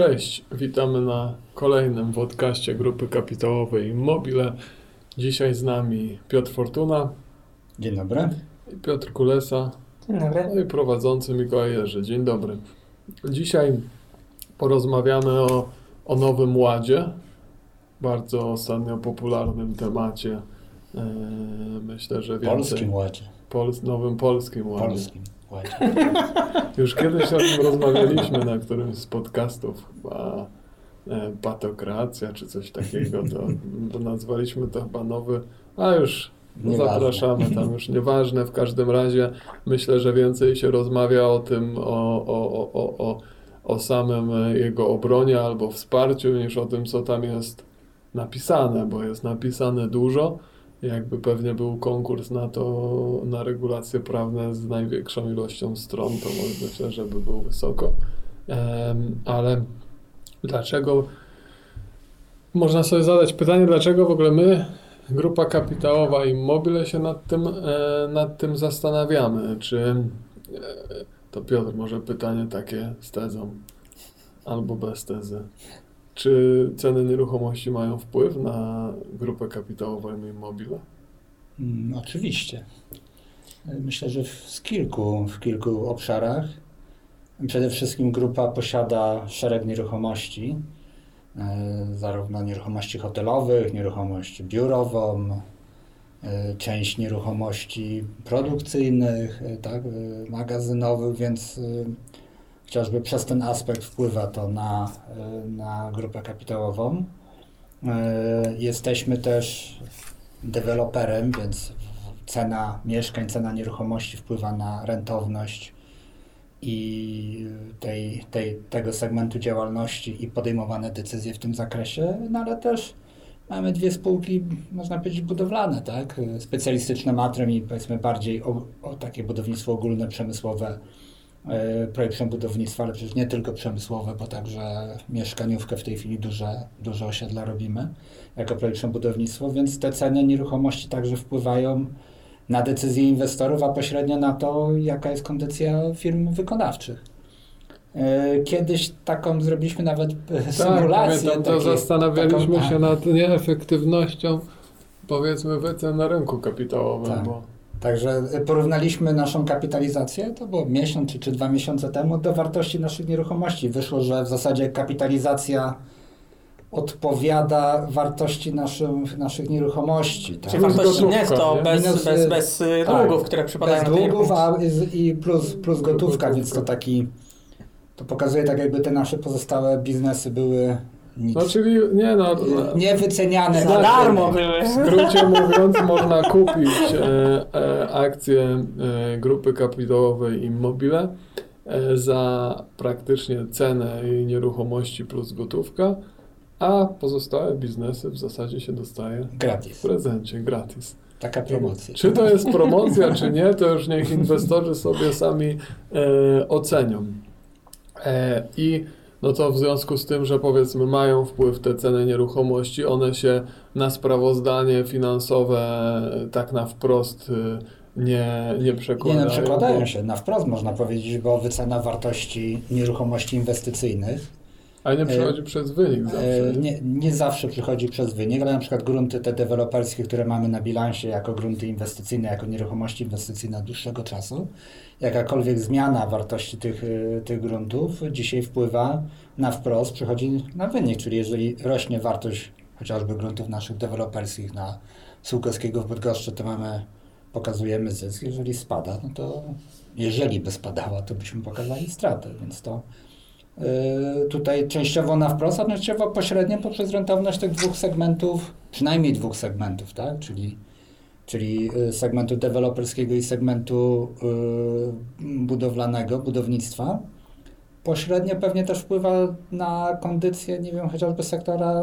Cześć, witamy na kolejnym podcaście Grupy Kapitałowej Immobile. Dzisiaj z nami Piotr Fortuna Dzień dobry. i Piotr Kulesa, Dzień dobry. no i prowadzący Mikołaj Jerzy. Dzień dobry. Dzisiaj porozmawiamy o, o Nowym Ładzie, bardzo ostatnio popularnym temacie. Eee, myślę, że więcej. Polskim Ładzie. Pols- nowym Polskim Ładzie. Polskim Już kiedyś o tym rozmawialiśmy na którymś z podcastów, chyba e, patokracja czy coś takiego, to, to nazwaliśmy to chyba nowy, a już Nieważne. zapraszamy tam, już nieważne, w każdym razie myślę, że więcej się rozmawia o tym, o, o, o, o, o, o samym e, jego obronie albo wsparciu, niż o tym, co tam jest napisane, bo jest napisane dużo. Jakby pewnie był konkurs na to, na regulacje prawne z największą ilością stron, to może- myślę, że by był wysoko. Ale dlaczego, można sobie zadać pytanie, dlaczego w ogóle my, grupa kapitałowa Immobile się nad tym, e, nad tym zastanawiamy? Czy, e, to Piotr, może pytanie takie z tezą, albo bez tezy. Czy ceny nieruchomości mają wpływ na grupę kapitałową Immobile? Mm, oczywiście. Myślę, że w, kilku, w kilku obszarach. Przede wszystkim grupa posiada szereg nieruchomości, e, zarówno nieruchomości hotelowych, nieruchomość biurową, e, część nieruchomości produkcyjnych, e, tak, magazynowych, więc chociażby przez ten aspekt wpływa to na, e, na grupę kapitałową. E, Jesteśmy też deweloperem, więc cena mieszkań, cena nieruchomości wpływa na rentowność i tej, tej, tego segmentu działalności i podejmowane decyzje w tym zakresie, no ale też mamy dwie spółki, można powiedzieć, budowlane, tak? Specjalistyczne matrem i powiedzmy bardziej o, o takie budownictwo ogólne, przemysłowe, projektem budownictwa, ale przecież nie tylko przemysłowe, bo także mieszkaniówkę w tej chwili duże, duże osiedla robimy jako projektem budownictwo, więc te ceny nieruchomości także wpływają na decyzje inwestorów, a pośrednio na to, jaka jest kondycja firm wykonawczych. E, Kiedyś taką zrobiliśmy nawet e, symulację. Tak, to takie- zastanawialiśmy taką- się nad nieefektywnością powiedzmy wycen na rynku kapitałowym, Tak. bo Także porównaliśmy naszą kapitalizację, to było miesiąc czy, czy dwa miesiące temu, do wartości naszych nieruchomości. Wyszło, że w zasadzie kapitalizacja odpowiada wartości naszym, naszych nieruchomości. Tak? Czyli wartości netto, nie? bez, Minus, bez, y, bez y, tak. długów, które przypadają Bez długów, a i plus, plus gotówka, Gotówka. więc to taki, to pokazuje tak jakby te nasze pozostałe biznesy były nic, no czyli nie no, y, niewyceniane. Za na darmo rynek. w były. skrócie mówiąc można kupić e, e, akcje e, grupy kapitałowej Immobile e, za praktycznie cenę jej nieruchomości plus gotówka, a pozostałe biznesy w zasadzie się dostaje w Gratis. prezencie, gratis. Taka promocja. Czy to jest promocja, czy nie, to już niech inwestorzy sobie sami e, ocenią. E, I no to w związku z tym, że powiedzmy mają wpływ te ceny nieruchomości, one się na sprawozdanie finansowe tak na wprost e, nie, nie Nie przekładają. no, przekładają się na wprost, można powiedzieć, bo wycena wartości nieruchomości inwestycyjnych A nie przychodzi przez wynik zawsze. e, nie, nie zawsze przychodzi przez wynik, ale na przykład grunty te deweloperskie, które mamy na bilansie jako grunty inwestycyjne, jako nieruchomości inwestycyjne od dłuższego czasu, jakakolwiek zmiana wartości tych, e, tych gruntów dzisiaj wpływa na wprost, przychodzi na wynik, czyli jeżeli rośnie wartość chociażby gruntów naszych deweloperskich na Sułkowskiego w Bydgoszczy, to mamy, pokazujemy zysk, jeżeli spada, no to jeżeli by spadała, to byśmy pokazali stratę, więc to tutaj częściowo na wprost, a częściowo pośrednio poprzez rentowność tych dwóch segmentów, przynajmniej dwóch segmentów, tak? Czyli, czyli yy, segmentu deweloperskiego i segmentu yy, budowlanego, budownictwa. Pośrednio pewnie też wpływa na kondycję, nie wiem, chociażby sektora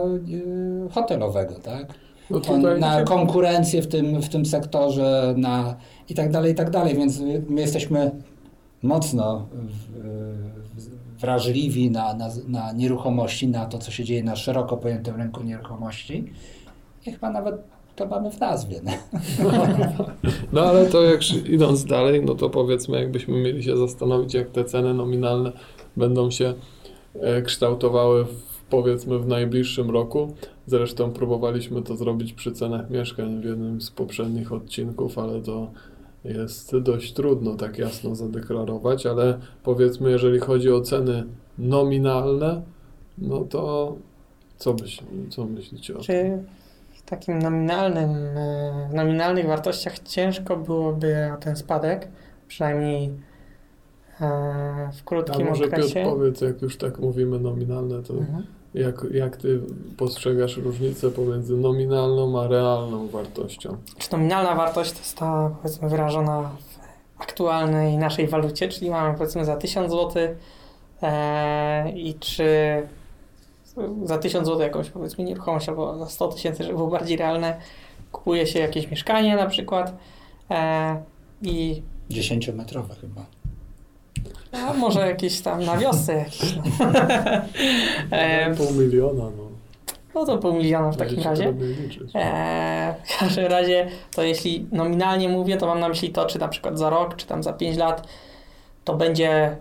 hotelowego, tak? No na konkurencję w tym, w tym sektorze, na i tak dalej, i tak dalej, więc my jesteśmy mocno w- w- wrażliwi na, na, na nieruchomości, na to, co się dzieje na szeroko pojętym rynku nieruchomości i chyba nawet to mamy w nazwie. nie? No ale to jak idąc dalej, no to powiedzmy, jakbyśmy mieli się zastanowić, jak te ceny nominalne będą się e, kształtowały w, powiedzmy w najbliższym roku. Zresztą próbowaliśmy to zrobić przy cenach mieszkań w jednym z poprzednich odcinków, ale to jest dość trudno tak jasno zadeklarować, ale powiedzmy, jeżeli chodzi o ceny nominalne, no to co, byś, co myślicie o tym? Czy w takim nominalnym, e, nominalnych wartościach ciężko byłoby o ten spadek, przynajmniej e, w A krótkim może Piotr okresie? powiedz, jak już tak mówimy nominalne, to Mhm. Jak, jak ty postrzegasz różnicę pomiędzy nominalną a realną wartością? Czy nominalna wartość to jest ta, powiedzmy, wyrażona w aktualnej naszej walucie, czyli mamy powiedzmy za 1000 zł e, i czy za 1000 zł jakąś powiedzmy nieruchomość albo za 100 tysięcy, żeby było bardziej realne, kupuje się jakieś mieszkanie na przykład e, i 10-metrowe chyba. A może jakieś tam na wiosce jakieś. No. e, Pół miliona, no. no to pół miliona w takim razie. Eee, w każdym razie, to jeśli nominalnie mówię, to mam na myśli to, czy na przykład za rok, czy tam za 5 lat to będzie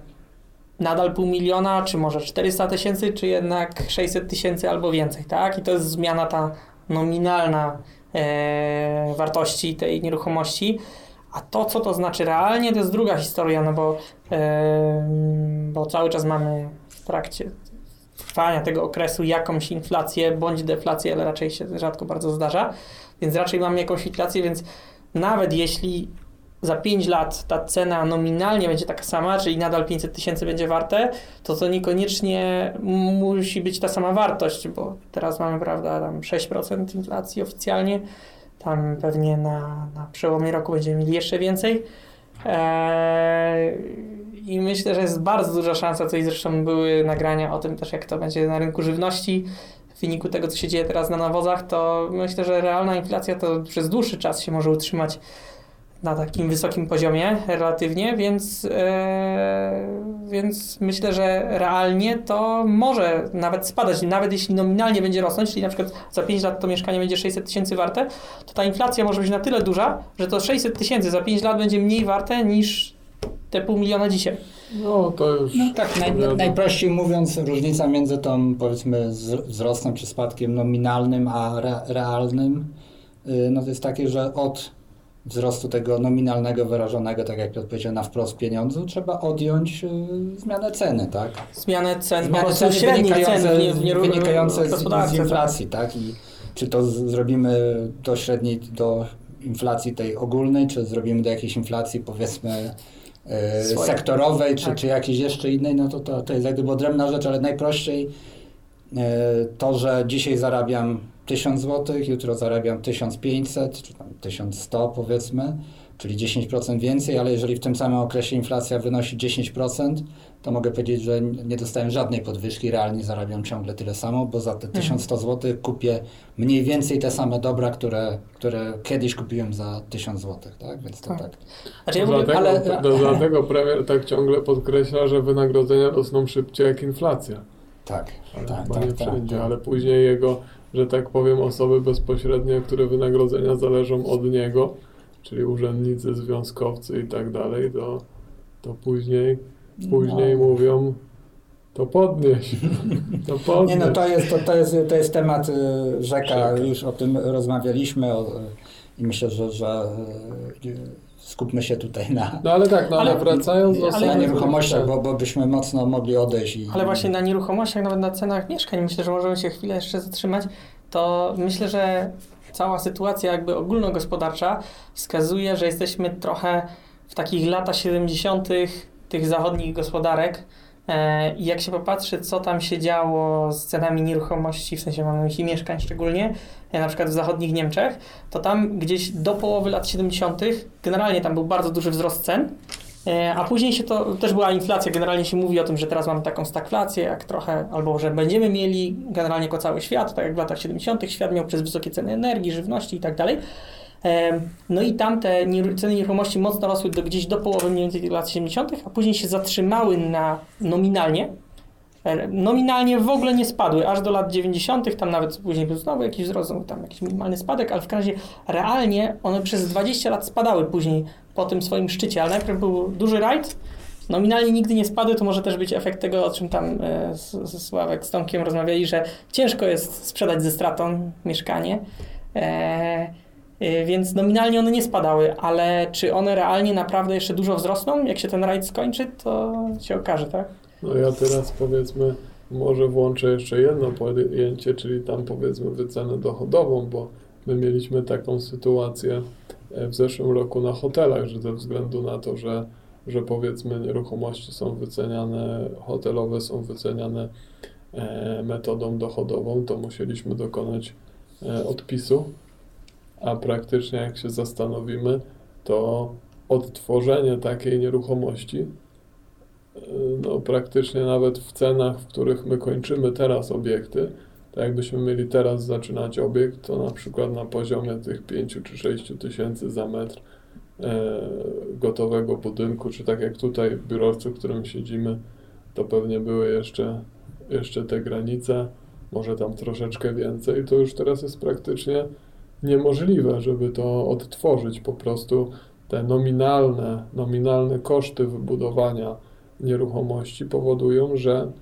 nadal pół miliona, czy może 400 tysięcy, czy jednak 600 tysięcy albo więcej, tak? I to jest zmiana ta nominalna e, wartości tej nieruchomości. A to, co to znaczy realnie, to jest druga historia, no bo, e, bo cały czas mamy w trakcie trwania tego okresu jakąś inflację bądź deflację, ale raczej się rzadko bardzo zdarza, więc raczej mamy jakąś inflację, więc nawet jeśli za 5 lat ta cena nominalnie będzie taka sama, czyli nadal 500 tysięcy będzie warte, to to niekoniecznie musi być ta sama wartość, bo teraz mamy, prawda, tam 6% inflacji oficjalnie, tam pewnie na, na przełomie roku będziemy mieli jeszcze więcej. Eee, I myślę, że jest bardzo duża szansa, tutaj zresztą były nagrania o tym też, jak to będzie na rynku żywności. W wyniku tego, co się dzieje teraz na nawozach, to myślę, że realna inflacja to przez dłuższy czas się może utrzymać na takim wysokim poziomie relatywnie, więc, e, więc myślę, że realnie to może nawet spadać, nawet jeśli nominalnie będzie rosnąć, czyli na przykład za 5 lat to mieszkanie będzie 600 tysięcy warte, to ta inflacja może być na tyle duża, że to 600 tysięcy za 5 lat będzie mniej warte niż te pół miliona dzisiaj. No to już. No tak, naj, najprościej mówiąc, różnica między tą powiedzmy wzrostem czy spadkiem nominalnym a re, realnym, y, no to jest takie, że od wzrostu tego nominalnego wyrażonego, tak jak Piotr powiedział, na wprost pieniądzu, trzeba odjąć y, zmianę ceny, tak? Zmianę cen, Zmianę ceny cen cen wynikające, w, nie, nie, wynikające z, z tak. inflacji, tak? I czy to z, zrobimy do średniej, do inflacji tej ogólnej, czy zrobimy do jakiejś inflacji powiedzmy Swoje. sektorowej, czy, Tak. czy jakiejś jeszcze innej, no to, to, to jest jak gdyby odrębna rzecz, ale najprościej e, to, że dzisiaj zarabiam 1000 zł, jutro zarabiam 1500, czy tam 1100 powiedzmy, czyli 10% więcej, ale jeżeli w tym samym okresie inflacja wynosi 10%, to mogę powiedzieć, że nie dostałem żadnej podwyżki, realnie zarabiam ciągle tyle samo, bo za te 1100 zł kupię mniej więcej te same dobra, które, które kiedyś kupiłem za 1000 zł, tak? Więc to Tak. tak. Znaczy ja Dlatego, ale- dlatego premier tak ciągle podkreśla, że wynagrodzenia rosną szybciej jak inflacja. Tak, Ale tak, tak, nie tak, wszędzie, tak. ale później jego, że tak powiem, osoby bezpośrednie, które wynagrodzenia zależą od niego, czyli urzędnicy, związkowcy i tak dalej, to, to później, później No. mówią, to podnieś, to podnieś. Nie no, to jest, to, to jest, to jest temat y, rzeka, Rzeka. już o tym rozmawialiśmy o, i myślę, że, że y, skupmy się tutaj na, No ale tak, no ale, Ale- wracając do ale- na nieruchomościach, cen. bo, bo byśmy mocno mogli odejść. I, ale właśnie na nieruchomościach, nawet na cenach mieszkań, myślę, że możemy się chwilę jeszcze zatrzymać, to myślę, że cała sytuacja jakby ogólnogospodarcza wskazuje, że jesteśmy trochę w takich latach 70. tych zachodnich gospodarek. E, I jak się popatrzy, co tam się działo z cenami nieruchomości, w sensie mam na myśli mieszkań szczególnie, e, na przykład w zachodnich Niemczech, to tam gdzieś do połowy lat 70. generalnie tam był bardzo duży wzrost cen, E, A później się to też była inflacja. Generalnie się mówi o tym, że teraz mamy taką stagflację, jak trochę, albo że będziemy mieli generalnie jako cały świat, tak jak w latach 70. świat miał przez wysokie ceny energii, żywności i tak dalej. No i tam te ceny nieruchomości mocno rosły do, gdzieś do połowy mniej więcej lat 70., a później się zatrzymały na nominalnie. E, Nominalnie w ogóle nie spadły, aż do lat 90., tam nawet później był znowu jakiś wzrost, tam jakiś minimalny spadek, ale w każdym razie realnie one przez 20 lat spadały później po tym swoim szczycie, ale najpierw był duży rajd nominalnie nigdy nie spadły, to może też być efekt tego, o czym tam e, z, z Sławek z Tomkiem rozmawiali, że ciężko jest sprzedać ze stratą mieszkanie. E, e, więc nominalnie one nie spadały, ale czy one realnie naprawdę jeszcze dużo wzrosną? Jak się ten rajd skończy, to się okaże, tak? No ja teraz powiedzmy, może włączę jeszcze jedno pojęcie, czyli tam powiedzmy wycenę dochodową, bo my mieliśmy taką sytuację e, w zeszłym roku na hotelach, że ze względu na to, że, że powiedzmy nieruchomości są wyceniane, hotelowe są wyceniane e, metodą dochodową, to musieliśmy dokonać e, odpisu, a praktycznie jak się zastanowimy, to odtworzenie takiej nieruchomości no, praktycznie nawet w cenach, w których my kończymy teraz obiekty, tak jakbyśmy mieli teraz zaczynać obiekt, to na przykład na poziomie tych 5 czy 6 tysięcy za metr e, gotowego budynku, czy tak jak tutaj w biurowcu, w którym siedzimy, to pewnie były jeszcze, jeszcze te granice, może tam troszeczkę więcej, to już teraz jest praktycznie niemożliwe, żeby to odtworzyć. Po prostu te nominalne, nominalne koszty wybudowania nieruchomości powodują, że,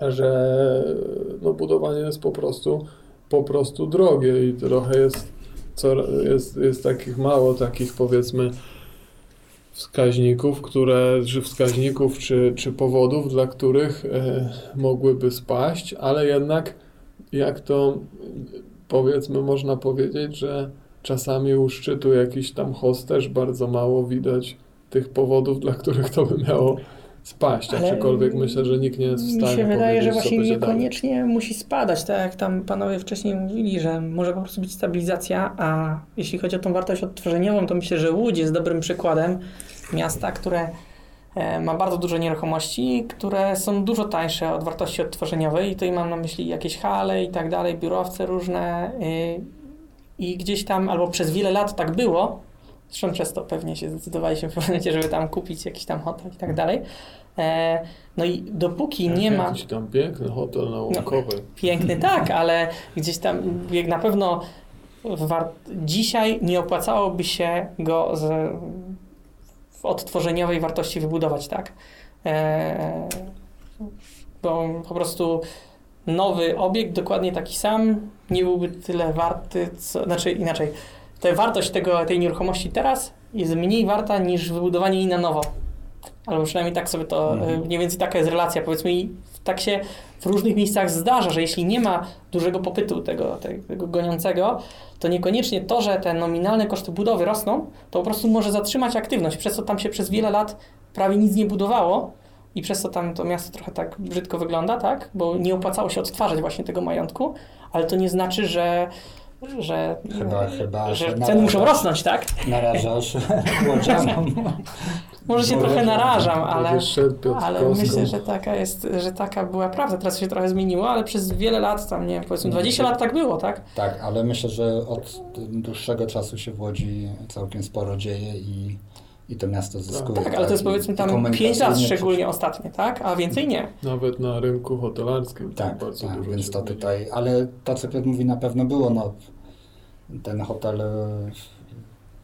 że no, budowanie jest po prostu, po prostu drogie i trochę jest, co, jest, jest takich mało takich powiedzmy wskaźników, które, czy wskaźników, czy, czy powodów, dla których e, mogłyby spaść, ale jednak jak to powiedzmy można powiedzieć, że czasami u szczytu jakiś tam hosterz bardzo mało widać tych powodów, dla których to by miało spaść, Ale aczkolwiek myślę, że nikt nie jest w stanie Mi się wydaje, że właśnie będzie dalej. niekoniecznie musi spadać, tak jak tam panowie wcześniej mówili, że może po prostu być stabilizacja, a jeśli chodzi o tą wartość odtworzeniową, to myślę, że Łódź jest dobrym przykładem miasta, które ma bardzo dużo nieruchomości, które są dużo tańsze od wartości odtworzeniowej i tutaj mam na myśli jakieś hale i tak dalej, biurowce różne y, i gdzieś tam, albo przez wiele lat tak było, zresztą przez to pewnie się zdecydowaliśmy w pewnym momencie, żeby tam kupić jakiś tam hotel i tak dalej. E, no i dopóki nie ma... Jakiś tam piękny hotel naukowy. Piękny tak, ale gdzieś tam jak na pewno war... dzisiaj nie opłacałoby się go z... odtworzeniowej wartości wybudować, tak? E... Bo po prostu nowy obiekt, dokładnie taki sam, nie byłby tyle warty, co... znaczy inaczej, ta wartość tego, tej nieruchomości teraz jest mniej warta niż wybudowanie jej na nowo. Albo przynajmniej tak sobie to, Mhm. e, mniej więcej taka jest relacja, powiedzmy i tak się w różnych miejscach zdarza, że jeśli nie ma dużego popytu tego, tego, tego goniącego, to niekoniecznie to, że te nominalne koszty budowy rosną, to po prostu może zatrzymać aktywność, przez co tam się przez wiele lat prawie nic nie budowało i przez co tam to miasto trochę tak brzydko wygląda, tak? Bo nie opłacało się odtwarzać właśnie tego majątku, ale to nie znaczy, że że, Chyba- chyba że ceny narażasz. muszą rosnąć, tak? Narażasz łodzianom. Może się trochę narażam, ale, ale myślę, że taka jest, że taka była prawda. Teraz się trochę zmieniło, ale przez wiele lat, tam nie wiem, powiedzmy 20 lat tak było, tak? Tak, ale myślę, że od dłuższego czasu się w Łodzi całkiem sporo dzieje i, i to miasto zyskuje. Tak, ale to jest I- powiedzmy tam 5 lat szczególnie ostatnie, tak? A więcej nie. Nawet na rynku hotelarskim Tak, bardzo tak dużo więc to tutaj, ale to co Piotr mówi na pewno było, no ten hotel e,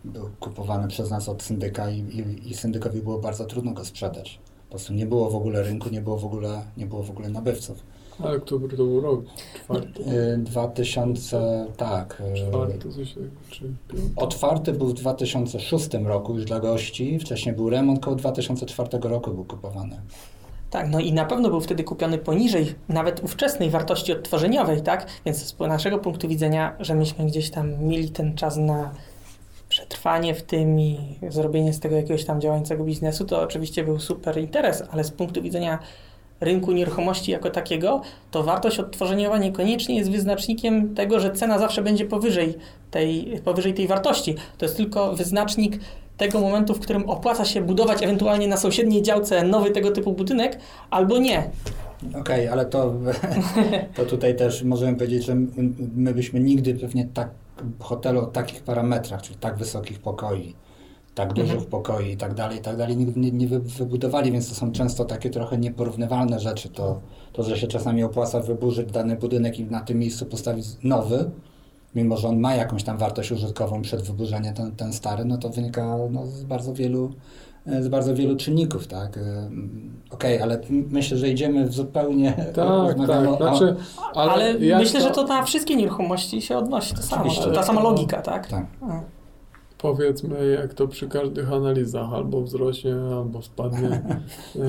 był kupowany przez nas od syndyka i, i, i syndykowi było bardzo trudno go sprzedać. Po prostu nie było w ogóle rynku, nie było w ogóle, nie było w ogóle nabywców. Ale to, to był rok czwarty. E, 2000, tak. e, Czwarty coś takiego, czy piąty. Otwarty był w 2006 roku już dla gości, wcześniej był remont, koło 2004 roku był kupowany. Tak, no i na pewno był wtedy kupiony poniżej nawet ówczesnej wartości odtworzeniowej, tak? Więc z naszego punktu widzenia, że myśmy gdzieś tam mieli ten czas na przetrwanie w tym i zrobienie z tego jakiegoś tam działającego biznesu, to oczywiście był super interes, ale z punktu widzenia rynku nieruchomości jako takiego, to wartość odtworzeniowa niekoniecznie jest wyznacznikiem tego, że cena zawsze będzie powyżej tej, powyżej tej wartości. To jest tylko wyznacznik tego momentu, w którym opłaca się budować ewentualnie na sąsiedniej działce nowy tego typu budynek, albo nie. Okej, ale to, to tutaj też możemy powiedzieć, że my- my byśmy nigdy pewnie tak hotelu o takich parametrach, czyli tak wysokich pokoi, tak dużych Mhm. pokoi i tak dalej, i tak dalej, nigdy nie, nie wy- wybudowali, więc to są często takie trochę nieporównywalne rzeczy. To, to, że się czasami opłaca wyburzyć dany budynek i na tym miejscu postawić nowy, mimo że on ma jakąś tam wartość użytkową przed wyburzeniem ten, ten stary, no to wynika no, z bardzo wielu e, z bardzo wielu czynników, tak? E, mm, Okej, ale m- myślę, że idziemy w zupełnie... Tak, tak. o- Znaczy, ale, Ale, myślę, że to na wszystkie nieruchomości się odnosi to samo. Ta sama logika, tak? Tak. Powiedzmy, jak to przy każdych analizach, albo wzrośnie, albo spadnie.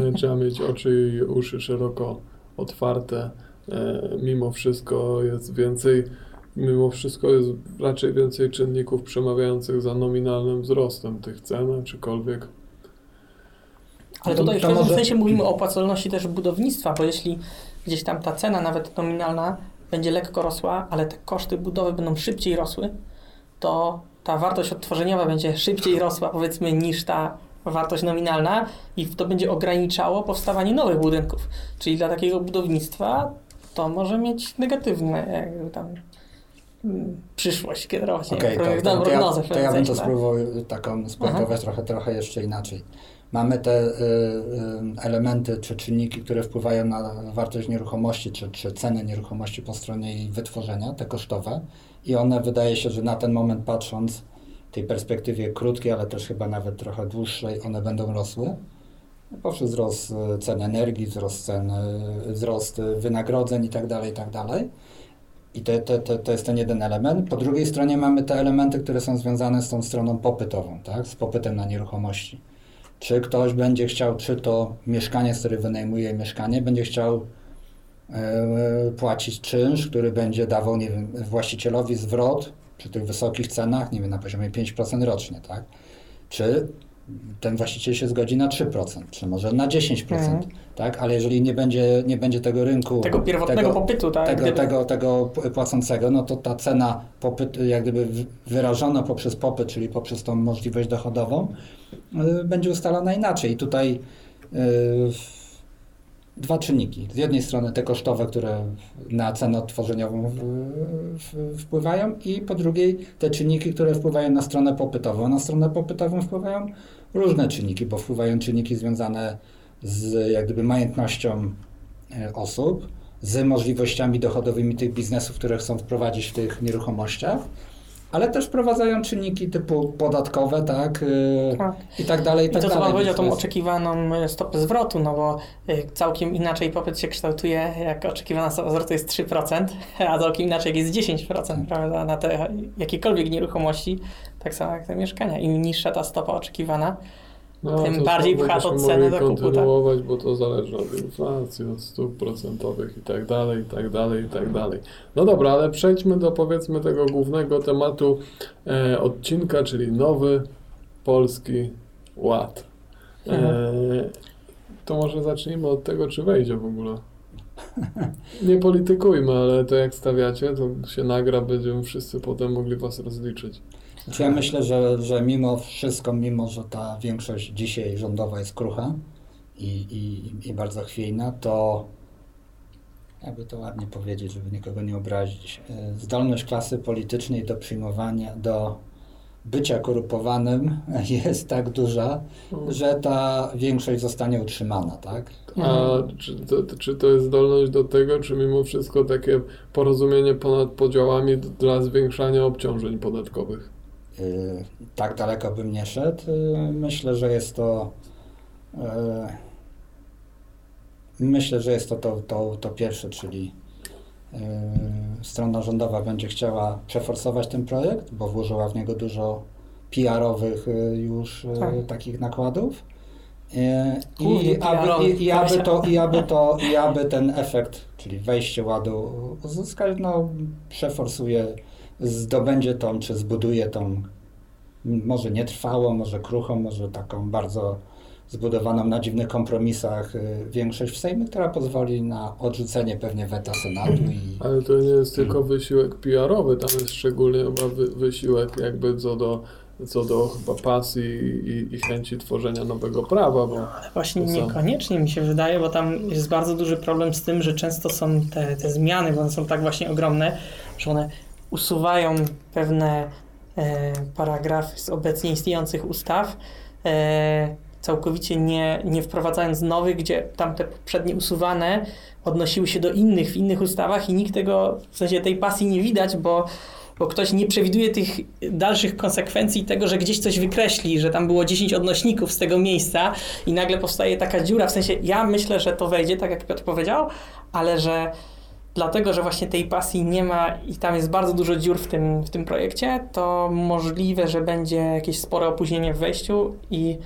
E, Trzeba mieć oczy i uszy szeroko otwarte. E, Mimo wszystko jest więcej, mimo wszystko jest raczej więcej czynników przemawiających za nominalnym wzrostem tych cen, czykolwiek. Ale To- tutaj w pewnym może- sensie mówimy o opłacalności też budownictwa, bo jeśli gdzieś tam ta cena, nawet nominalna, będzie lekko rosła, ale te koszty budowy będą szybciej rosły, to ta wartość odtworzeniowa będzie szybciej rosła, powiedzmy, niż ta wartość nominalna i to będzie ograniczało powstawanie nowych budynków. Czyli dla takiego budownictwa to może mieć negatywne jakby tam mm, przyszłość generować. nie? Okej, Pro- to, to, to, ja, to ja bym to spróbował taką spuentować trochę, trochę jeszcze inaczej. Mamy te y, y, elementy czy czynniki, które wpływają na wartość nieruchomości, czy, czy ceny nieruchomości po stronie jej wytworzenia, te kosztowe. I one wydaje się, że na ten moment patrząc w tej perspektywie krótkiej, ale też chyba nawet trochę dłuższej, one będą rosły. Poprzez wzrost y, cen energii, wzrost cen, y, wzrost y, wynagrodzeń itd., itd. I to, to, to, to jest ten jeden element. Po drugiej stronie mamy te elementy, które są związane z tą stroną popytową, tak? z popytem na nieruchomości. Czy ktoś będzie chciał, czy to mieszkanie, z którego wynajmuje mieszkanie, będzie chciał e, płacić czynsz, który będzie dawał nie wiem, właścicielowi zwrot przy tych wysokich cenach, nie wiem, na poziomie 5% rocznie, tak? Czy ten właściciel się zgodzi na 3%, czy może na 10%, Mhm. tak? Ale jeżeli nie będzie, nie będzie tego rynku, Tego pierwotnego tego- popytu, tak? tego, Gdyby- tego, tego płacącego, no to ta cena popyt, jak gdyby wyrażona poprzez popyt, czyli poprzez tą możliwość dochodową, y, będzie ustalana inaczej. I tutaj y, dwa czynniki. Z jednej strony te kosztowe, które na cenę odtworzeniową wpływają i po drugiej te czynniki, które wpływają na stronę popytową. Na stronę popytową wpływają różne czynniki, bo wpływają czynniki związane z jak gdyby majątnością e, osób, z możliwościami dochodowymi tych biznesów, które chcą wprowadzić w tych nieruchomościach, ale też wprowadzają czynniki typu podatkowe, tak, y, Tak. i tak dalej, i I tak to, co dalej. Pan powiedział, to tą oczekiwaną e, stopę zwrotu, no bo y, całkiem inaczej popyt się kształtuje, jak oczekiwana stopa zwrotu jest 3%, a całkiem inaczej jak jest 10%, prawda, na te jakiekolwiek nieruchomości, tak samo jak te mieszkania. Im niższa ta stopa oczekiwana, No, Tym bardziej pcha to cenę do kupu, tak? kontynuować, bo to zależy od inflacji, od stóp procentowych i tak dalej, i tak dalej, i tak dalej. No dobra, ale przejdźmy do powiedzmy tego głównego tematu e, odcinka, czyli nowy polski ład. E, Mhm. to może zacznijmy od tego, czy wejdzie w ogóle. Nie politykujmy, ale to jak stawiacie, to się nagra, będziemy wszyscy potem mogli was rozliczyć. Znaczy ja myślę, że, że mimo wszystko, mimo że ta większość dzisiaj rządowa jest krucha i, i, i bardzo chwiejna, to jakby to ładnie powiedzieć, żeby nikogo nie obrazić, e, zdolność klasy politycznej do przyjmowania, do bycia korupowanym jest tak duża, że ta większość zostanie utrzymana, tak? A czy to, czy to jest zdolność do tego, czy mimo wszystko takie porozumienie ponad podziałami dla zwiększania obciążeń podatkowych? Y, tak daleko bym nie szedł. Y, Myślę, że jest to. y, Myślę, że jest to to, to, to pierwsze, czyli strona rządowa będzie chciała przeforsować ten projekt, bo włożyła w niego dużo PR-owych już Tak. takich nakładów. Głównie I aby, i, i, aby to, I aby to, i aby ten efekt, czyli wejście ładu uzyskać, no przeforsuje, zdobędzie tą, czy zbuduje tą może nie trwałą, może kruchą, może taką bardzo zbudowaną na dziwnych kompromisach y, większość w Sejmie, która pozwoli na odrzucenie pewnie weta Senatu i Ale to nie jest tylko wysiłek PR-owy, tam jest szczególnie chyba wy, wysiłek jakby co do, co do chyba pasji i, i chęci tworzenia nowego prawa, bo Ale właśnie są- niekoniecznie mi się wydaje, bo tam jest bardzo duży problem z tym, że często są te, te zmiany, bo one są tak właśnie ogromne, że one usuwają pewne e, paragrafy z obecnie istniejących ustaw, e, całkowicie nie, nie wprowadzając nowych, gdzie tamte poprzednie usuwane odnosiły się do innych w innych ustawach i nikt tego, w sensie tej pasji nie widać, bo bo ktoś nie przewiduje tych dalszych konsekwencji tego, że gdzieś coś wykreśli, że tam było 10 odnośników z tego miejsca i nagle powstaje taka dziura. W sensie, ja myślę, że to wejdzie, tak jak Piotr powiedział, ale że dlatego, że właśnie tej pasji nie ma i tam jest bardzo dużo dziur w tym, w tym projekcie, to możliwe, że będzie jakieś spore opóźnienie w wejściu i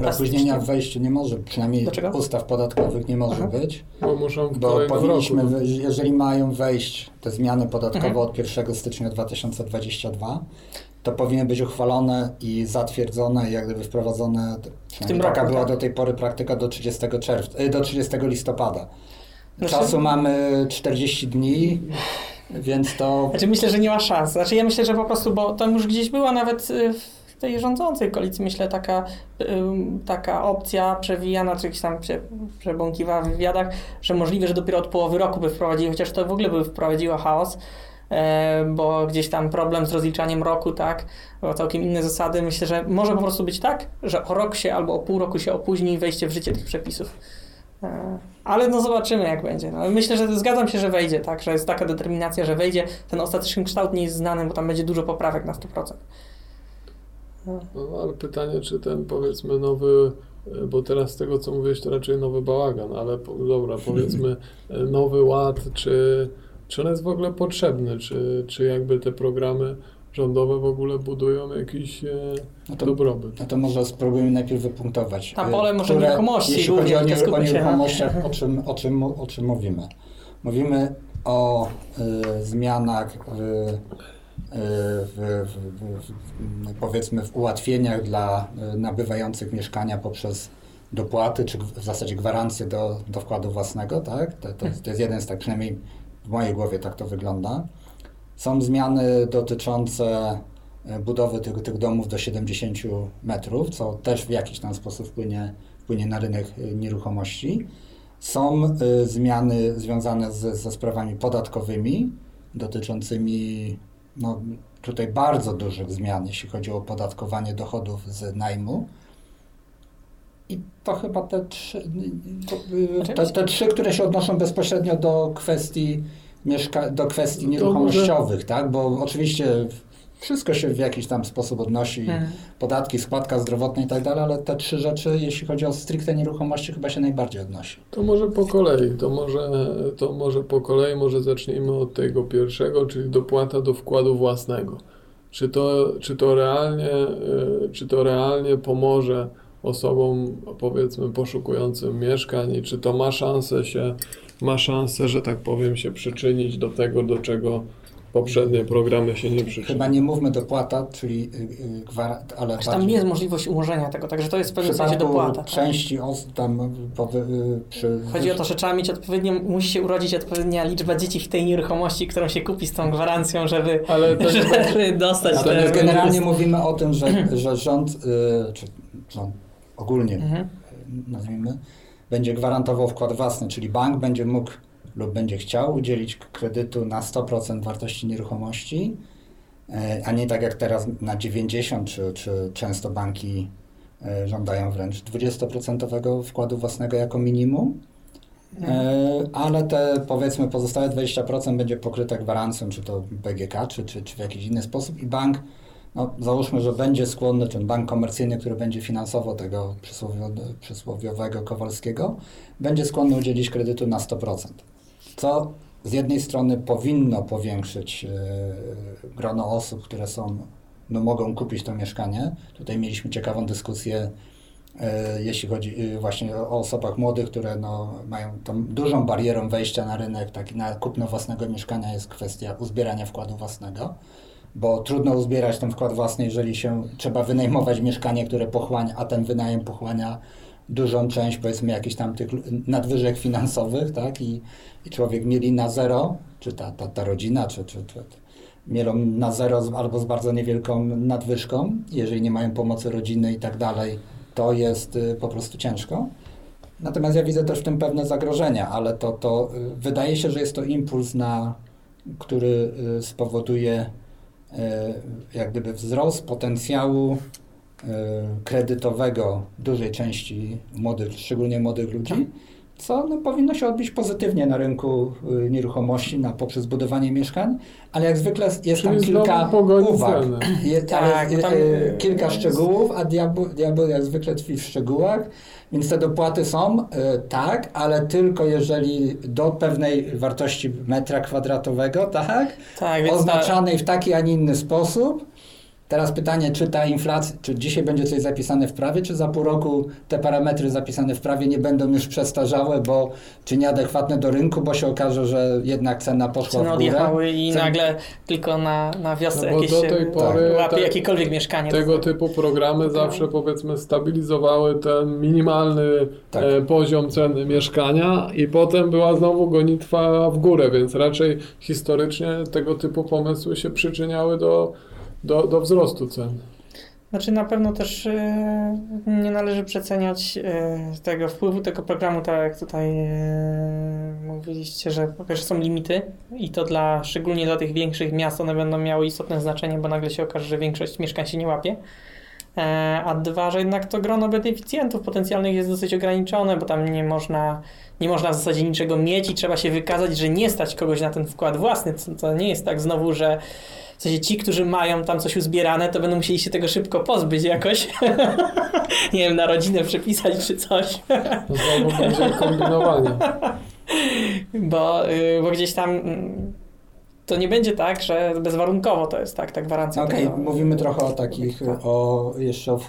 Ale Opóźnienia w wejściu nie może, przynajmniej Dlaczego? ustaw podatkowych nie może Aha. być, Bo muszą w bo powinniśmy, roku. wy- jeżeli mają wejść te zmiany podatkowe Mhm. od 1 stycznia 2022, to powinny być uchwalone i zatwierdzone i jak gdyby wprowadzone, przynajmniej roku, taka była tak? do tej pory praktyka do 30 czerwca, y, do 30 listopada. Znaczy- Czasu mamy 40 dni, więc to Znaczy myślę, że nie ma szans. Znaczy ja myślę, że po prostu, bo tam już gdzieś była nawet y, w tej rządzącej koalicji, myślę, taka, taka opcja przewijana, czy gdzieś tam się przebąkiwała w wywiadach, że możliwe, że dopiero od połowy roku by wprowadzili, chociaż to w ogóle by wprowadziło chaos, e, bo gdzieś tam problem z rozliczaniem roku, tak, bo całkiem inne zasady. Myślę, że może po prostu być tak, że o rok się albo o pół roku się opóźni wejście w życie tych przepisów. E, Ale no zobaczymy jak będzie. No, myślę, że zgadzam się, że wejdzie, tak, że jest taka determinacja, że wejdzie. Ten ostateczny kształt nie jest znany, bo tam będzie dużo poprawek na 100%. No. No, ale pytanie, czy ten powiedzmy nowy, e, bo teraz z tego co mówiłeś, to raczej nowy bałagan, ale po, dobra, powiedzmy e, nowy ład, czy, czy on jest w ogóle potrzebny, czy, czy jakby te programy rządowe w ogóle budują jakiś e, No to- dobrobyt. No to może spróbujemy najpierw wypunktować. Na y, pole może nieruchomości Jeśli chodzi o, nie, o na- nieruchomościach, o czym, o, czym, o czym mówimy? Mówimy o y, zmianach w, y, w, w, w, w, powiedzmy w ułatwieniach dla nabywających mieszkania poprzez dopłaty, czy w zasadzie gwarancje do, do wkładu własnego, tak? To, to, to jest jeden z tak, przynajmniej w mojej głowie tak to wygląda. Są zmiany dotyczące e, budowy tych, tych domów do 70 metrów, co też w jakiś tam sposób wpłynie, wpłynie na rynek e, nieruchomości. Są e, zmiany związane z, ze sprawami podatkowymi, dotyczącymi no, tutaj bardzo dużych zmian, jeśli chodzi o opodatkowanie dochodów z najmu. I to chyba te trzy, to, te, te trzy, które się odnoszą bezpośrednio do kwestii mieszka- do kwestii To nieruchomościowych, tak? Bo oczywiście wszystko się w jakiś tam sposób odnosi, Mhm. podatki, składka zdrowotna i tak dalej, ale te trzy rzeczy, jeśli chodzi o stricte nieruchomości, chyba się najbardziej odnosi. To może po kolei, to może, to może po kolei, może zacznijmy od tego pierwszego, czyli dopłata do wkładu własnego. Czy to, czy to realnie, e, czy to realnie pomoże osobom, powiedzmy, poszukującym mieszkań i czy to ma szansę się, ma szansę, że tak powiem, się przyczynić do tego, do czego poprzednie programy się nie przyczyniły. Chyba nie mówmy dopłata, czyli y, y, gwara- ale Znaczy, tam bardziej- jest możliwość umorzenia tego, także to jest w pewnym sensie dopłata. tak? części osób tam powy, y, przy... Chodzi o to, że trzeba mieć odpowiednią, musi się urodzić odpowiednia liczba dzieci w tej nieruchomości, którą się kupi z tą gwarancją, żeby, Ale to nie, żeby dostać Natomiast te... generalnie mówimy o tym, że, że rząd, czy rząd ogólnie Mhm. nazwijmy, będzie gwarantował wkład własny, czyli bank będzie mógł lub będzie chciał udzielić kredytu na 100% wartości nieruchomości, e, a nie tak jak teraz na 90%, czy, czy często banki e, żądają wręcz 20% wkładu własnego jako minimum. E, Ale te powiedzmy pozostałe 20% będzie pokryte gwarancją, czy to BGK, czy, czy, czy w jakiś inny sposób i bank, no, załóżmy, że będzie skłonny, ten bank komercyjny, który będzie finansował tego przysłowio- przysłowiowego Kowalskiego, będzie skłonny udzielić kredytu na 100%. Co z jednej strony powinno powiększyć e, grono osób, które są, no, mogą kupić to mieszkanie. Tutaj mieliśmy ciekawą dyskusję E, jeśli chodzi e, właśnie o o osobach młodych, które no, mają tą dużą barierą wejścia na rynek, tak na kupno własnego mieszkania jest kwestia uzbierania wkładu własnego, bo trudno uzbierać ten wkład własny, jeżeli się trzeba wynajmować mieszkanie, które pochłania, a ten wynajem pochłania dużą część, powiedzmy, jakichś tam tych nadwyżek finansowych, tak, i, i człowiek mieli na zero, czy ta, ta, ta rodzina, czy, czy, czy mielą na zero albo z bardzo niewielką nadwyżką, jeżeli nie mają pomocy rodziny i tak dalej, to jest y, po prostu ciężko. Natomiast ja widzę też w tym pewne zagrożenia, ale to, to y, wydaje się, że jest to impuls, na, który y, spowoduje jak gdyby wzrost potencjału y, kredytowego dużej części młodych, szczególnie młodych ludzi, co no, powinno się odbić pozytywnie na rynku y, nieruchomości na, poprzez budowanie mieszkań, ale jak zwykle jest tam kilka uwag. Je, Tak, ale, bo tam, y, y, kilka jest- szczegółów, a diabeł, diabeł jak zwykle tkwi w szczegółach, więc te dopłaty są, y, tak, ale tylko jeżeli do pewnej wartości metra kwadratowego, tak, Tak, więc ta, oznaczanej w taki, a nie inny sposób. Teraz pytanie, czy ta inflacja, czy dzisiaj będzie coś zapisane w prawie, czy za pół roku te parametry zapisane w prawie nie będą już przestarzałe, bo czy nieadekwatne do rynku, bo się okaże, że jednak cena poszła ceny w górę. odjechały i Cen- nagle tylko na, na wiosce No jakieś do tej się pory łapie tak- jakiekolwiek mieszkanie. Tego typu programy zawsze powiedzmy stabilizowały ten minimalny Tak. e, poziom ceny mieszkania i potem była znowu gonitwa w górę, więc raczej historycznie tego typu pomysły się przyczyniały do, do, do wzrostu cen. Znaczy na pewno też e, nie należy przeceniać e, tego wpływu tego programu, tak jak tutaj e, mówiliście, że po pierwsze są limity i to dla, szczególnie dla tych większych miast one będą miały istotne znaczenie, bo nagle się okaże, że większość mieszkań się nie łapie. E, a dwa, że jednak to grono beneficjentów potencjalnych jest dosyć ograniczone, bo tam nie można, nie można w zasadzie niczego mieć i trzeba się wykazać, że nie stać kogoś na ten wkład własny. To, to nie jest tak znowu, że w sensie ci, którzy mają tam coś uzbierane, to będą musieli się tego szybko pozbyć jakoś. nie wiem, na rodzinę przepisać czy coś. To znowu będzie kombinowanie. bo, y, bo gdzieś tam mm, to nie będzie tak, że bezwarunkowo to jest tak, ta gwarancja. Okej, tego- mówimy trochę o takich, Tak. o jeszcze o,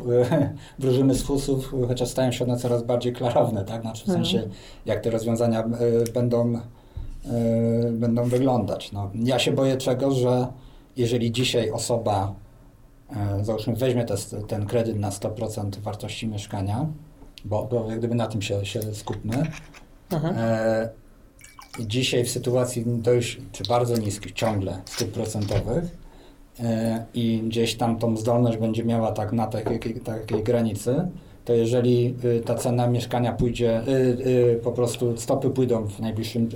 wróżymy z fusów, chociaż stają się one coraz bardziej klarowne, tak? Znaczy w Mhm. sensie, jak te rozwiązania y, będą, y, będą wyglądać. No, ja się boję czego, że jeżeli dzisiaj osoba, y, załóżmy, weźmie te, ten kredyt na 100% wartości mieszkania, bo, bo jak gdyby na tym się, się skupmy, Mhm. E, dzisiaj w sytuacji dość, czy bardzo niskich ciągle stóp procentowych e, i gdzieś tam tą zdolność będzie miała tak na takiej, takiej granicy, to jeżeli y, ta cena mieszkania pójdzie, y, y, po prostu stopy pójdą w najbliższym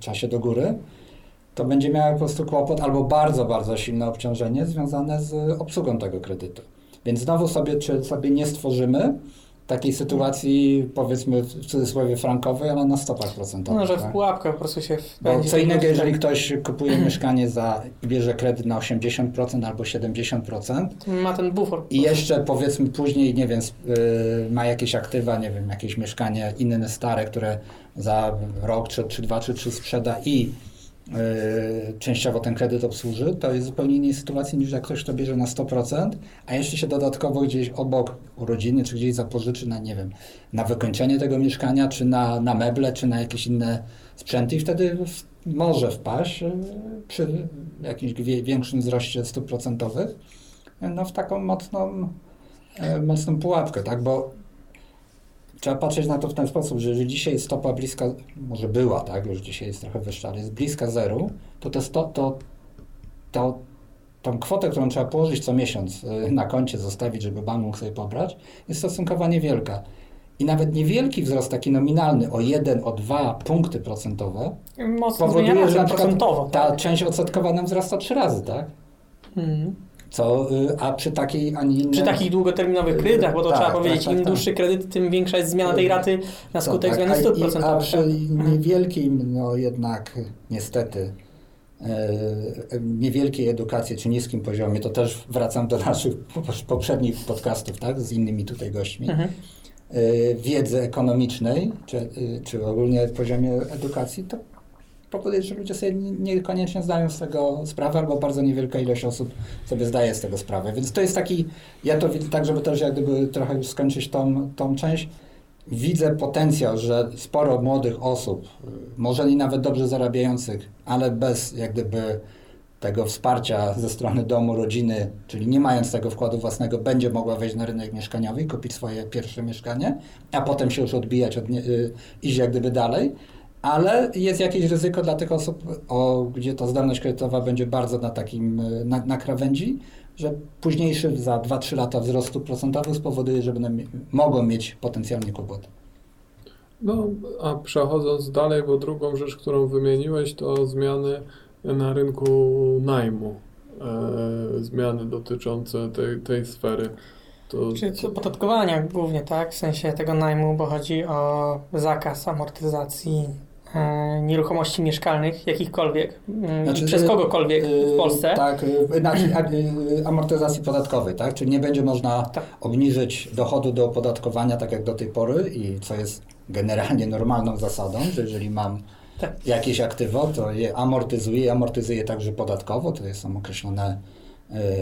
czasie do góry, to będzie miała po prostu kłopot albo bardzo, bardzo silne obciążenie związane z obsługą tego kredytu. Więc znowu sobie, czy sobie nie stworzymy takiej sytuacji, powiedzmy w cudzysłowie frankowej, ale na stopach procentowych. No, że tak? w pułapkę po prostu się Bo co innego, jeżeli ktoś kupuje mieszkanie za bierze kredyt na 80% albo 70% Ma ten bufor. i jeszcze powiedzmy później, nie wiem, y, ma jakieś aktywa, nie wiem, jakieś mieszkanie inne stare, które za rok, czy, czy dwa, czy trzy sprzeda i częściowo ten kredyt obsłuży, to jest zupełnie innej sytuacji niż jak ktoś to bierze na 100%, a jeszcze się dodatkowo gdzieś obok urodziny, czy gdzieś zapożyczy na, nie wiem, na wykończenie tego mieszkania, czy na, na meble, czy na jakieś inne sprzęty i wtedy w, może wpaść y, przy jakimś większym wzroście stóp procentowych no, w taką mocną, e, mocną pułapkę, tak? Bo trzeba patrzeć na to w ten sposób, że jeżeli dzisiaj stopa bliska, może była, tak? Już dzisiaj jest trochę wyższa, ale jest bliska zeru, to, te sto, to, to tą kwotę, którą trzeba położyć co miesiąc e, na koncie, zostawić, żeby bank mógł sobie pobrać, jest stosunkowo niewielka. I nawet niewielki wzrost taki nominalny o 1, o 2 punkty procentowe Mocno powoduje, że na ta część odsetkowa nam wzrasta trzy razy, tak? Mhm. Co, y, a przy takiej, a nie innej... Przy takich długoterminowych kredytach, bo to Tak, trzeba tak, powiedzieć, tak, im tak. dłuższy kredyt, tym większa jest zmiana tej raty na skutek To zmiany stóp i- A procentowych. przy niewielkim, no jednak niestety, niewielkiej edukacji czy niskim poziomie, to też wracam do naszych poprzednich podcastów, tak, z innymi tutaj gośćmi, Mhm. wiedzy ekonomicznej, czy, czy ogólnie poziomie edukacji, to powoduje, że ludzie sobie nie- niekoniecznie zdają z tego sprawę, albo bardzo niewielka ilość osób sobie zdaje z tego sprawę. Więc to jest taki, ja to widzę tak, żeby też jak gdyby trochę już skończyć tą, tą część, widzę potencjał, że sporo młodych osób, może i nawet dobrze zarabiających, ale bez jak gdyby tego wsparcia ze strony domu, rodziny, czyli nie mając tego wkładu własnego, będzie mogła wejść na rynek mieszkaniowy i kupić swoje pierwsze mieszkanie, a potem się już odbijać, od nie, y, iść jak gdyby dalej. Ale jest jakieś ryzyko dla tych osób, o, gdzie ta zdolność kredytowa będzie bardzo na takim, y, na, na krawędzi, że późniejszy za 2-3 lata wzrostu procentowych spowoduje, że będą, mogą mieć potencjalnie kłopoty. No, a przechodząc dalej, bo drugą rzecz, którą wymieniłeś, to zmiany na rynku najmu. E, zmiany dotyczące tej, tej sfery. To, Czyli co podatkowania głównie, tak? W sensie tego najmu, bo chodzi o zakaz amortyzacji e, nieruchomości mieszkalnych, jakichkolwiek, mm, Znaczy, przez y, kogokolwiek w Yy, Polsce. Tak, znaczy, amortyzacji podatkowej, tak? Czyli nie będzie można Tak. obniżyć dochodu do opodatkowania tak jak do tej pory i co jest generalnie normalną zasadą, że jeżeli mam Tak. jakieś aktywo, to je amortyzuję, amortyzuję także podatkowo, to są określone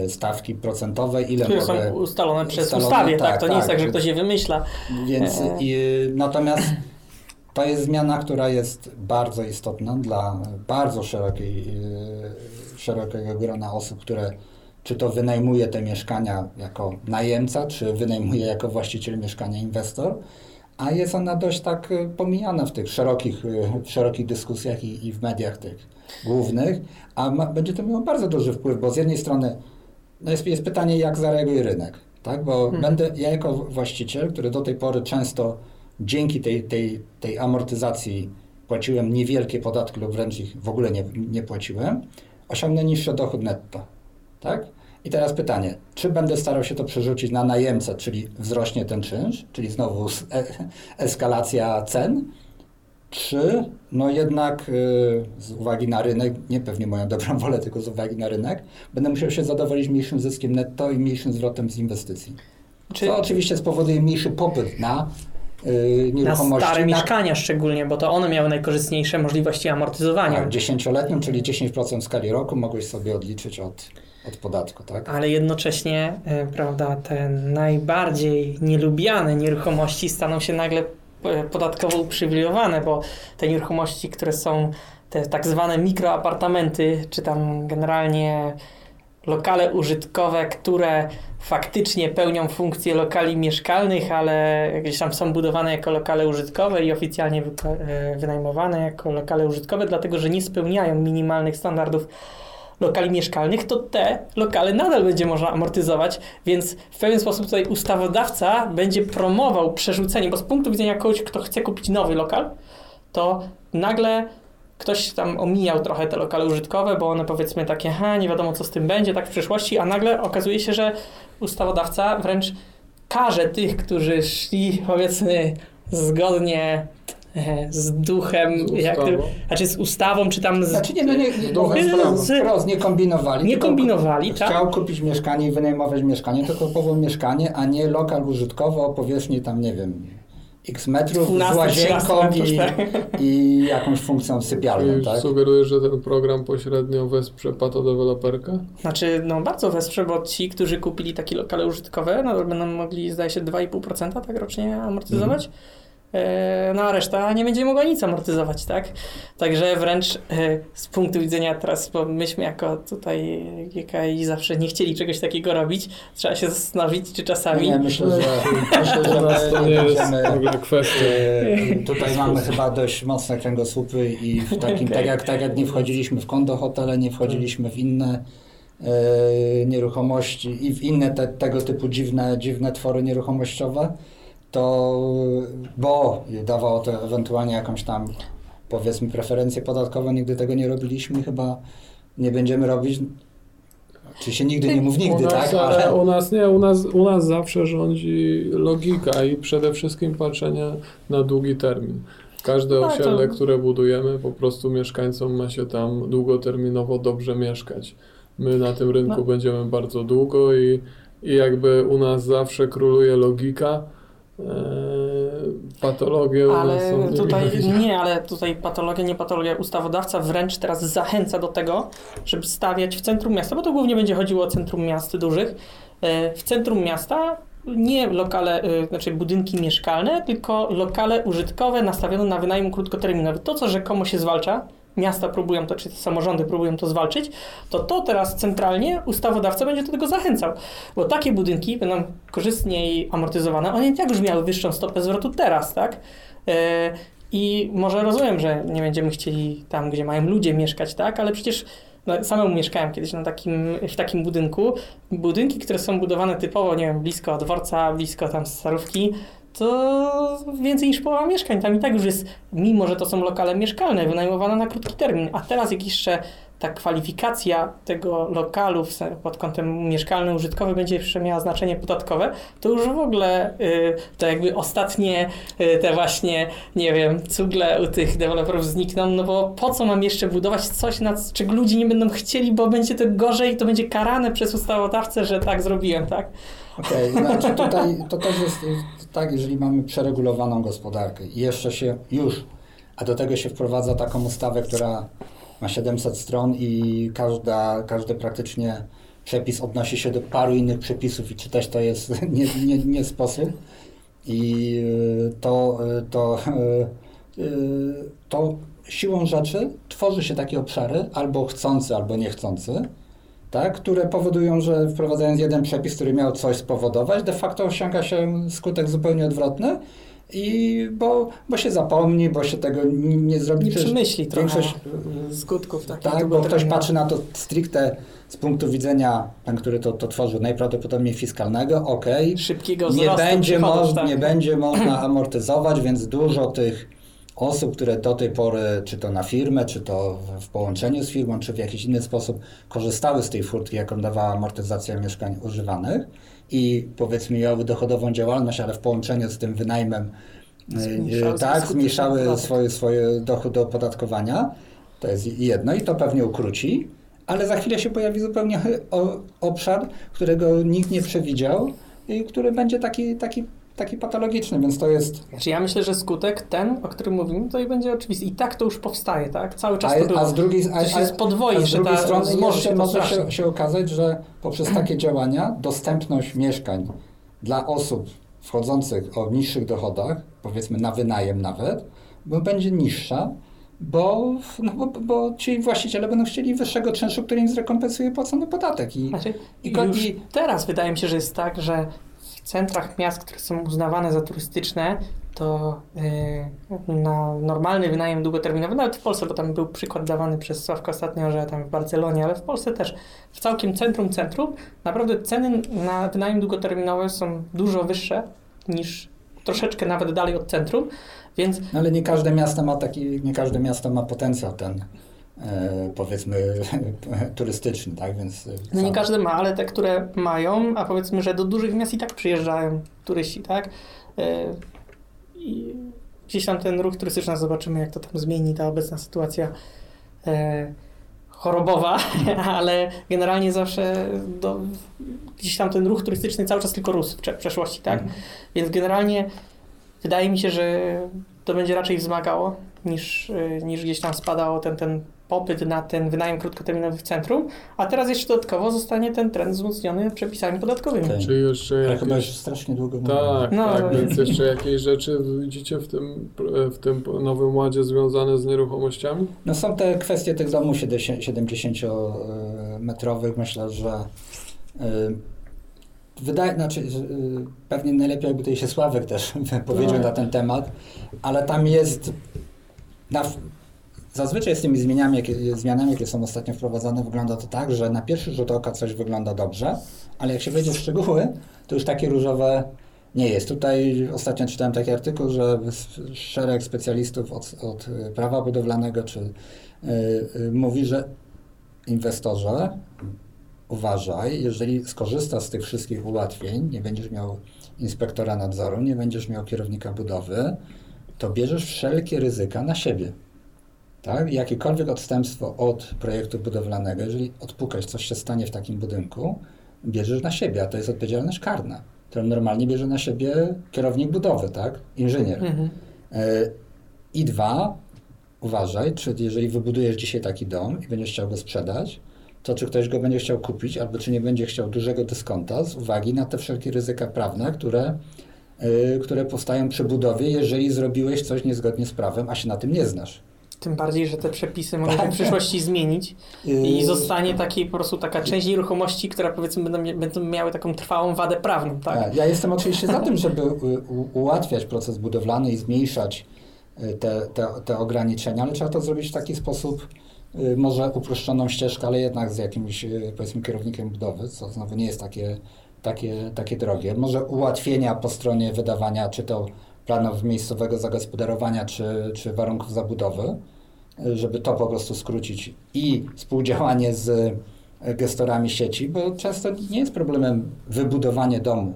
stawki procentowe, ile Które mogę... są ustalone przez ustalone, ustawie, tak? tak, To nie jest tak, tak, że ktoś je wymyśla. Więc E. i, natomiast to jest zmiana, która jest bardzo istotna dla bardzo szerokiej, e, szerokiego grona osób, które czy to wynajmuje te mieszkania jako najemca, czy wynajmuje jako właściciel mieszkania inwestor, a jest ona dość tak e, pomijana w tych szerokich, e, w szerokich dyskusjach i, i w mediach tych głównych, a ma, będzie to miało bardzo duży wpływ, bo z jednej strony no jest, jest pytanie, jak zareaguje rynek, tak? Bo Mhm. będę, ja jako właściciel, który do tej pory często dzięki tej, tej, tej amortyzacji płaciłem niewielkie podatki lub wręcz ich w ogóle nie, nie płaciłem, osiągnę niższy dochód netto, tak? I teraz pytanie, czy będę starał się to przerzucić na najemcę, czyli wzrośnie ten czynsz, czyli znowu e, eskalacja cen, czy no jednak y, z uwagi na rynek, nie pewnie moją dobrą wolę, tylko z uwagi na rynek, będę musiał się zadowolić mniejszym zyskiem netto i mniejszym zwrotem z inwestycji. Czy Co oczywiście spowoduje mniejszy popyt na y, na nieruchomości. stare mieszkania szczególnie, bo to one miały najkorzystniejsze możliwości amortyzowania. Tak, dziesięcioletnim, czyli 10% w skali roku mogłeś sobie odliczyć od, od podatku, tak? Ale jednocześnie, e, prawda, te najbardziej nielubiane nieruchomości staną się nagle e, podatkowo uprzywilejowane, bo te nieruchomości, które są te tak zwane mikroapartamenty, czy tam generalnie lokale użytkowe, które faktycznie pełnią funkcję lokali mieszkalnych, ale gdzieś tam są budowane jako lokale użytkowe i oficjalnie e, wynajmowane jako lokale użytkowe, dlatego że nie spełniają minimalnych standardów lokali mieszkalnych, to te lokale nadal będzie można amortyzować, więc w pewien sposób tutaj ustawodawca będzie promował przerzucenie, bo z punktu widzenia kogoś, kto chce kupić nowy lokal, to nagle ktoś tam omijał trochę te lokale użytkowe, bo one powiedzmy takie, ha, nie wiadomo co z tym będzie, tak w przyszłości, a nagle okazuje się, że ustawodawca wręcz karze tych, którzy szli powiedzmy zgodnie e, z duchem, z jak znaczy z ustawą, czy tam z, Znaczy nie, no nie, duchem nie, sprawy. z, wprost nie kombinowali. nie kombinowali, tak? Chciał kupić mieszkanie i wynajmować mieszkanie, to kupował mieszkanie, a nie lokal użytkowy o powierzchni tam, nie wiem, x metrów z 12, łazienką 13 i, metrów, i jakąś funkcją sypialną, Czyli tak? sugerujesz, że ten program pośrednio wesprze patodeweloperkę? Znaczy, no bardzo wesprze, bo ci, którzy kupili takie lokale użytkowe, no będą mogli, zdaje się, 2,5% tak rocznie amortyzować. E, No a reszta nie będzie mogła nic amortyzować, tak? Także wręcz e, z punktu widzenia teraz, bo myśmy jako tutaj GKI zawsze nie chcieli czegoś takiego robić, trzeba się zastanowić, czy czasami... Nie, myślę, że, myślę, że to jest kwestia. E, Tutaj mamy chyba dość mocne kręgosłupy i w takim, tak, jak, tak jak nie wchodziliśmy w kondo hotele, nie wchodziliśmy w inne e, nieruchomości i w inne te, tego typu dziwne, dziwne twory nieruchomościowe, to bo dawało to ewentualnie jakąś tam powiedzmy preferencje podatkowe, nigdy tego nie robiliśmy, chyba nie będziemy robić. Oczywiście nigdy nie mów nigdy, u nas, tak? Ale u nas nie, u nas, u nas zawsze rządzi logika i przede wszystkim patrzenie na długi termin. Każde to- osiedle, które budujemy, po prostu mieszkańcom ma się tam długoterminowo dobrze mieszkać. My na tym rynku No. będziemy bardzo długo i, i jakby u nas zawsze króluje logika. E, nas Ale tutaj nie, ale tutaj patologia, nie patologia. Ustawodawca wręcz teraz zachęca do tego, żeby stawiać w centrum miasta, bo to głównie będzie chodziło o centrum miast dużych. e, W centrum miasta nie lokale, e, znaczy budynki mieszkalne, tylko lokale użytkowe nastawione na wynajem krótkoterminowy. To, co rzekomo się zwalcza, miasta próbują to, czy samorządy próbują to zwalczyć, to to teraz centralnie ustawodawca będzie do tego zachęcał. Bo takie budynki będą korzystniej amortyzowane, one i tak już miały wyższą stopę zwrotu teraz, tak? E, I może rozumiem, że nie będziemy chcieli tam, gdzie mają ludzie mieszkać, tak? Ale przecież no, samemu mieszkałem kiedyś na takim, w takim budynku. Budynki, które są budowane typowo, nie wiem, blisko dworca, blisko tam starówki, to więcej niż połowa mieszkań tam i tak już jest, mimo że to są lokale mieszkalne, wynajmowane na krótki termin. A teraz jak jeszcze ta kwalifikacja tego lokalu pod kątem mieszkalnym, użytkowy będzie jeszcze miała znaczenie podatkowe, to już w ogóle y, to jakby ostatnie y, te właśnie, nie wiem, cugle u tych deweloperów znikną, no bo po co mam jeszcze budować coś, na c- czego ludzie nie będą chcieli, bo będzie to gorzej, to będzie karane przez ustawodawcę, że tak zrobiłem, tak? Okej, znaczy tutaj to też jest tak, jeżeli mamy przeregulowaną gospodarkę i jeszcze się już, a do tego się wprowadza taką ustawę, która ma 700 stron i każda, każdy praktycznie przepis odnosi się do paru innych przepisów i czytać to jest nie, nie, nie sposób. I y, to, y, to, y, to siłą rzeczy tworzy się takie obszary, albo chcący, albo niechcący, tak, które powodują, że wprowadzając jeden przepis, który miał coś spowodować, de facto osiąga się skutek zupełnie odwrotny. I bo, bo się zapomni, bo się tego nie, zrobi. Nie przemyśli trochę Większość, skutków takich tak, bo ktoś patrzy na to stricte z punktu widzenia, ten, który to, to tworzył, najprawdopodobniej fiskalnego, okej, Szybkiego nie będzie, moż, tak. nie będzie można amortyzować, więc dużo tych osób, które do tej pory, czy to na firmę, czy to w- połączeniu z firmą, czy w jakiś inny sposób korzystały z tej furtki, jaką dawała amortyzacja mieszkań używanych i powiedzmy miały dochodową działalność, ale w połączeniu z tym wynajmem e, Zmniejszały tak, zmniejszały swoje, swoje dochód do opodatkowania. To jest jedno i to pewnie ukróci, ale za chwilę się pojawi zupełnie obszar, którego nikt nie przewidział i który będzie taki, taki, taki patologiczny, więc to jest... Znaczy ja myślę, że skutek ten, o którym mówimy, to i będzie oczywisty. I tak to już powstaje, tak? Cały czas to A, było. a z drugiej, a, To się a, podwoi, a z że drugiej ta strony jeszcze się to może się, się okazać, że poprzez takie działania dostępność mieszkań dla osób wchodzących o niższych dochodach, powiedzmy na wynajem nawet, bo będzie niższa, bo, no bo, bo ci właściciele będą chcieli wyższego czynszu, który im zrekompensuje płacony podatek. I, Znaczy, i, i teraz wydaje mi się, że jest tak, że centrach miast, które są uznawane za turystyczne, to yy, na normalny wynajem długoterminowy, nawet w Polsce, bo tam był przykład dawany przez Sławka ostatnio, że tam w Barcelonie, ale w Polsce też, w całkiem centrum, centrum, naprawdę ceny na wynajem długoterminowy są dużo wyższe niż troszeczkę nawet dalej od centrum, więc ale nie każde miasto ma taki, nie każde miasto ma potencjał ten, powiedzmy, turystyczny, tak, więc... e, No nie każdy ma, ale te, które mają, a powiedzmy, że do dużych miast i tak przyjeżdżają turyści, tak? Yy, I gdzieś tam ten ruch turystyczny, zobaczymy jak to tam zmieni ta obecna sytuacja chorobowa, ale generalnie zawsze do, gdzieś tam ten ruch turystyczny cały czas tylko rósł w prze- przeszłości, tak? Mhm. Więc generalnie wydaje mi się, że to będzie raczej wzmagało niż, niż gdzieś tam spadało ten, ten popyt na ten wynajem krótkoterminowy w centrum, a teraz jeszcze dodatkowo zostanie ten trend wzmocniony przepisami podatkowymi. Tak. Czy jeszcze Ale jakieś... chyba już strasznie długo. Tak, No, tak, no. więc jeszcze jakieś rzeczy widzicie w tym, w tym nowym ładzie związane z nieruchomościami? No są te kwestie tych domów 70-metrowych. Myślę, że y, wydaje, znaczy, że, y, pewnie najlepiej jakby tutaj się Sławek też powiedział Tak. na ten temat, ale tam jest na, zazwyczaj z tymi zmianami jakie, zmianami, jakie są ostatnio wprowadzane, wygląda to tak, że na pierwszy rzut oka coś wygląda dobrze, ale jak się wejdzie w szczegóły, to już takie różowe nie jest. Tutaj ostatnio czytałem taki artykuł, że szereg specjalistów od, od prawa budowlanego czy y, y, mówi, że inwestorze uważaj, jeżeli skorzystasz z tych wszystkich ułatwień, nie będziesz miał inspektora nadzoru, nie będziesz miał kierownika budowy, to bierzesz wszelkie ryzyka na siebie. Tak? Jakiekolwiek odstępstwo od projektu budowlanego, jeżeli odpukać, coś się stanie w takim budynku, bierzesz na siebie, a to jest odpowiedzialność karna, którą normalnie bierze na siebie kierownik budowy, tak? Inżynier. Mhm. E, I dwa, uważaj, czy jeżeli wybudujesz dzisiaj taki dom i będziesz chciał go sprzedać, to czy ktoś go będzie chciał kupić, albo czy nie będzie chciał dużego dyskonta z uwagi na te wszelkie ryzyka prawne, które, y, które powstają przy budowie, jeżeli zrobimiłeś coś niezgodnie z prawem, a się na tym nie znasz. Tym bardziej, że te przepisy mogą się Tak. w przyszłości zmienić i zostanie taki po prostu taka część nieruchomości, która powiedzmy będą, będą miały taką trwałą wadę prawną, tak? Tak, ja jestem oczywiście za tym, żeby ułatwiać proces budowlany i zmniejszać y, te, te, te ograniczenia, ale trzeba to zrobić w taki sposób, y, może uproszczoną ścieżkę, ale jednak z jakimś, y, powiedzmy, kierownikiem budowy, co znowu nie jest takie takie, takie drogie. Może ułatwienia po stronie wydawania, czy to planów miejscowego zagospodarowania, czy, czy warunków zabudowy, żeby to po prostu skrócić i współdziałanie z gestorami sieci, bo często nie jest problemem wybudowanie domu,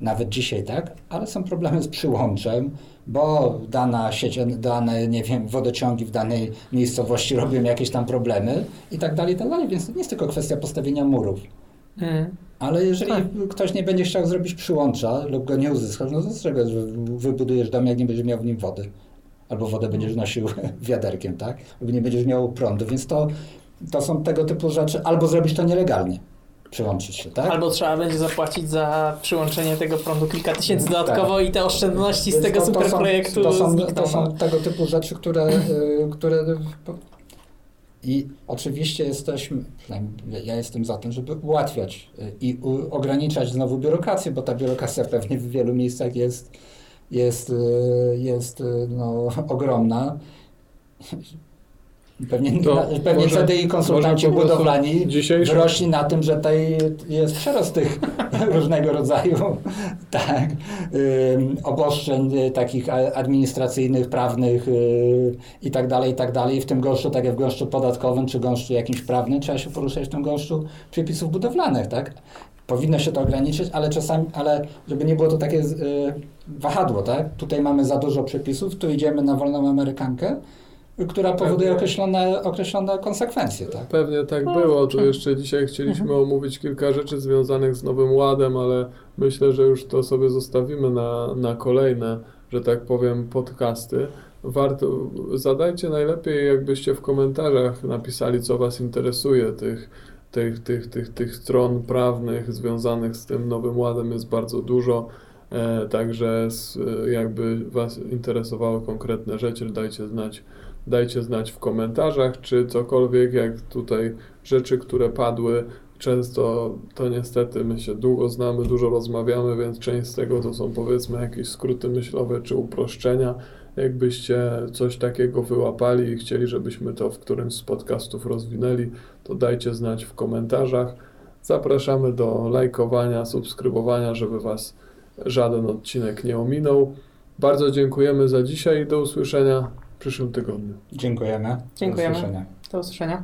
nawet dzisiaj, tak? Ale są problemy z przyłączem, bo dana sieć, dane, nie wiem, wodociągi w danej miejscowości robią jakieś tam problemy i tak dalej, i tak dalej, więc to nie jest tylko kwestia postawienia murów. Mm. Ale jeżeli Tak. ktoś nie będzie chciał zrobić przyłącza lub go nie uzyskasz, no to z czego wybudujesz dom, jak nie będziesz miał w nim wody? Albo wodę będziesz nosił wiaderkiem, tak? Lub nie będziesz miał prądu, więc to, to są tego typu rzeczy. Albo zrobisz to nielegalnie, przyłączyć się, tak? Albo trzeba będzie zapłacić za przyłączenie tego prądu kilka tysięcy Tak. dodatkowo i te oszczędności z Więc tego to- to super są- projektu to są, znikną. to są no. tego typu rzeczy, które, y, które i oczywiście jesteśmy, ja jestem za tym, żeby ułatwiać y, i ograniczać znowu biurokrację, bo ta biurokracja pewnie w wielu miejscach jest, jest, y, jest y, no, ogromna. Pewnie, To pewnie może- wtedy i konsultanci budowlani dzisiejszy- wyrośli na tym, że tutaj jest przerost tych różnego rodzaju tak, ym, obostrzeń y, takich administracyjnych, prawnych y, i tak dalej, i tak dalej. W tym gąszczu, tak jak w gąszczu podatkowym, czy gąszczu jakimś prawnym, trzeba się poruszać w tym gąszczu przepisów budowlanych, tak? Powinno się to ograniczyć, ale czasami, ale żeby nie było to takie y, wahadło, tak? Tutaj mamy za dużo przepisów, tu idziemy na wolną amerykankę, która powoduje określone, określone konsekwencje, tak? Pewnie tak było. Tu jeszcze dzisiaj chcieliśmy omówić kilka rzeczy związanych z Nowym Ładem, ale myślę, że już to sobie zostawimy na, na kolejne, że tak powiem, podcasty. Warto, zadajcie najlepiej, jakbyście w komentarzach napisali, co Was interesuje, tych, tych, tych, tych, tych stron prawnych związanych z tym Nowym Ładem jest bardzo dużo. E, także s- jakby Was interesowały konkretne rzeczy, dajcie znać dajcie znać w komentarzach, czy cokolwiek, jak tutaj rzeczy, które padły. Często to niestety my się długo znamy, dużo rozmawiamy, więc część z tego to są powiedzmy jakieś skróty myślowe czy uproszczenia. Jakbyście coś takiego wyłapali i chcieli, żebyśmy to w którymś z podcastów rozwinęli, to dajcie znać w komentarzach. Zapraszamy do lajkowania, subskrybowania, żeby Was żaden odcinek nie ominął. Bardzo dziękujemy za dzisiaj i do usłyszenia przyszłym tygodniu. Dziękujemy. Do Dziękujemy. usłyszenia. Do usłyszenia.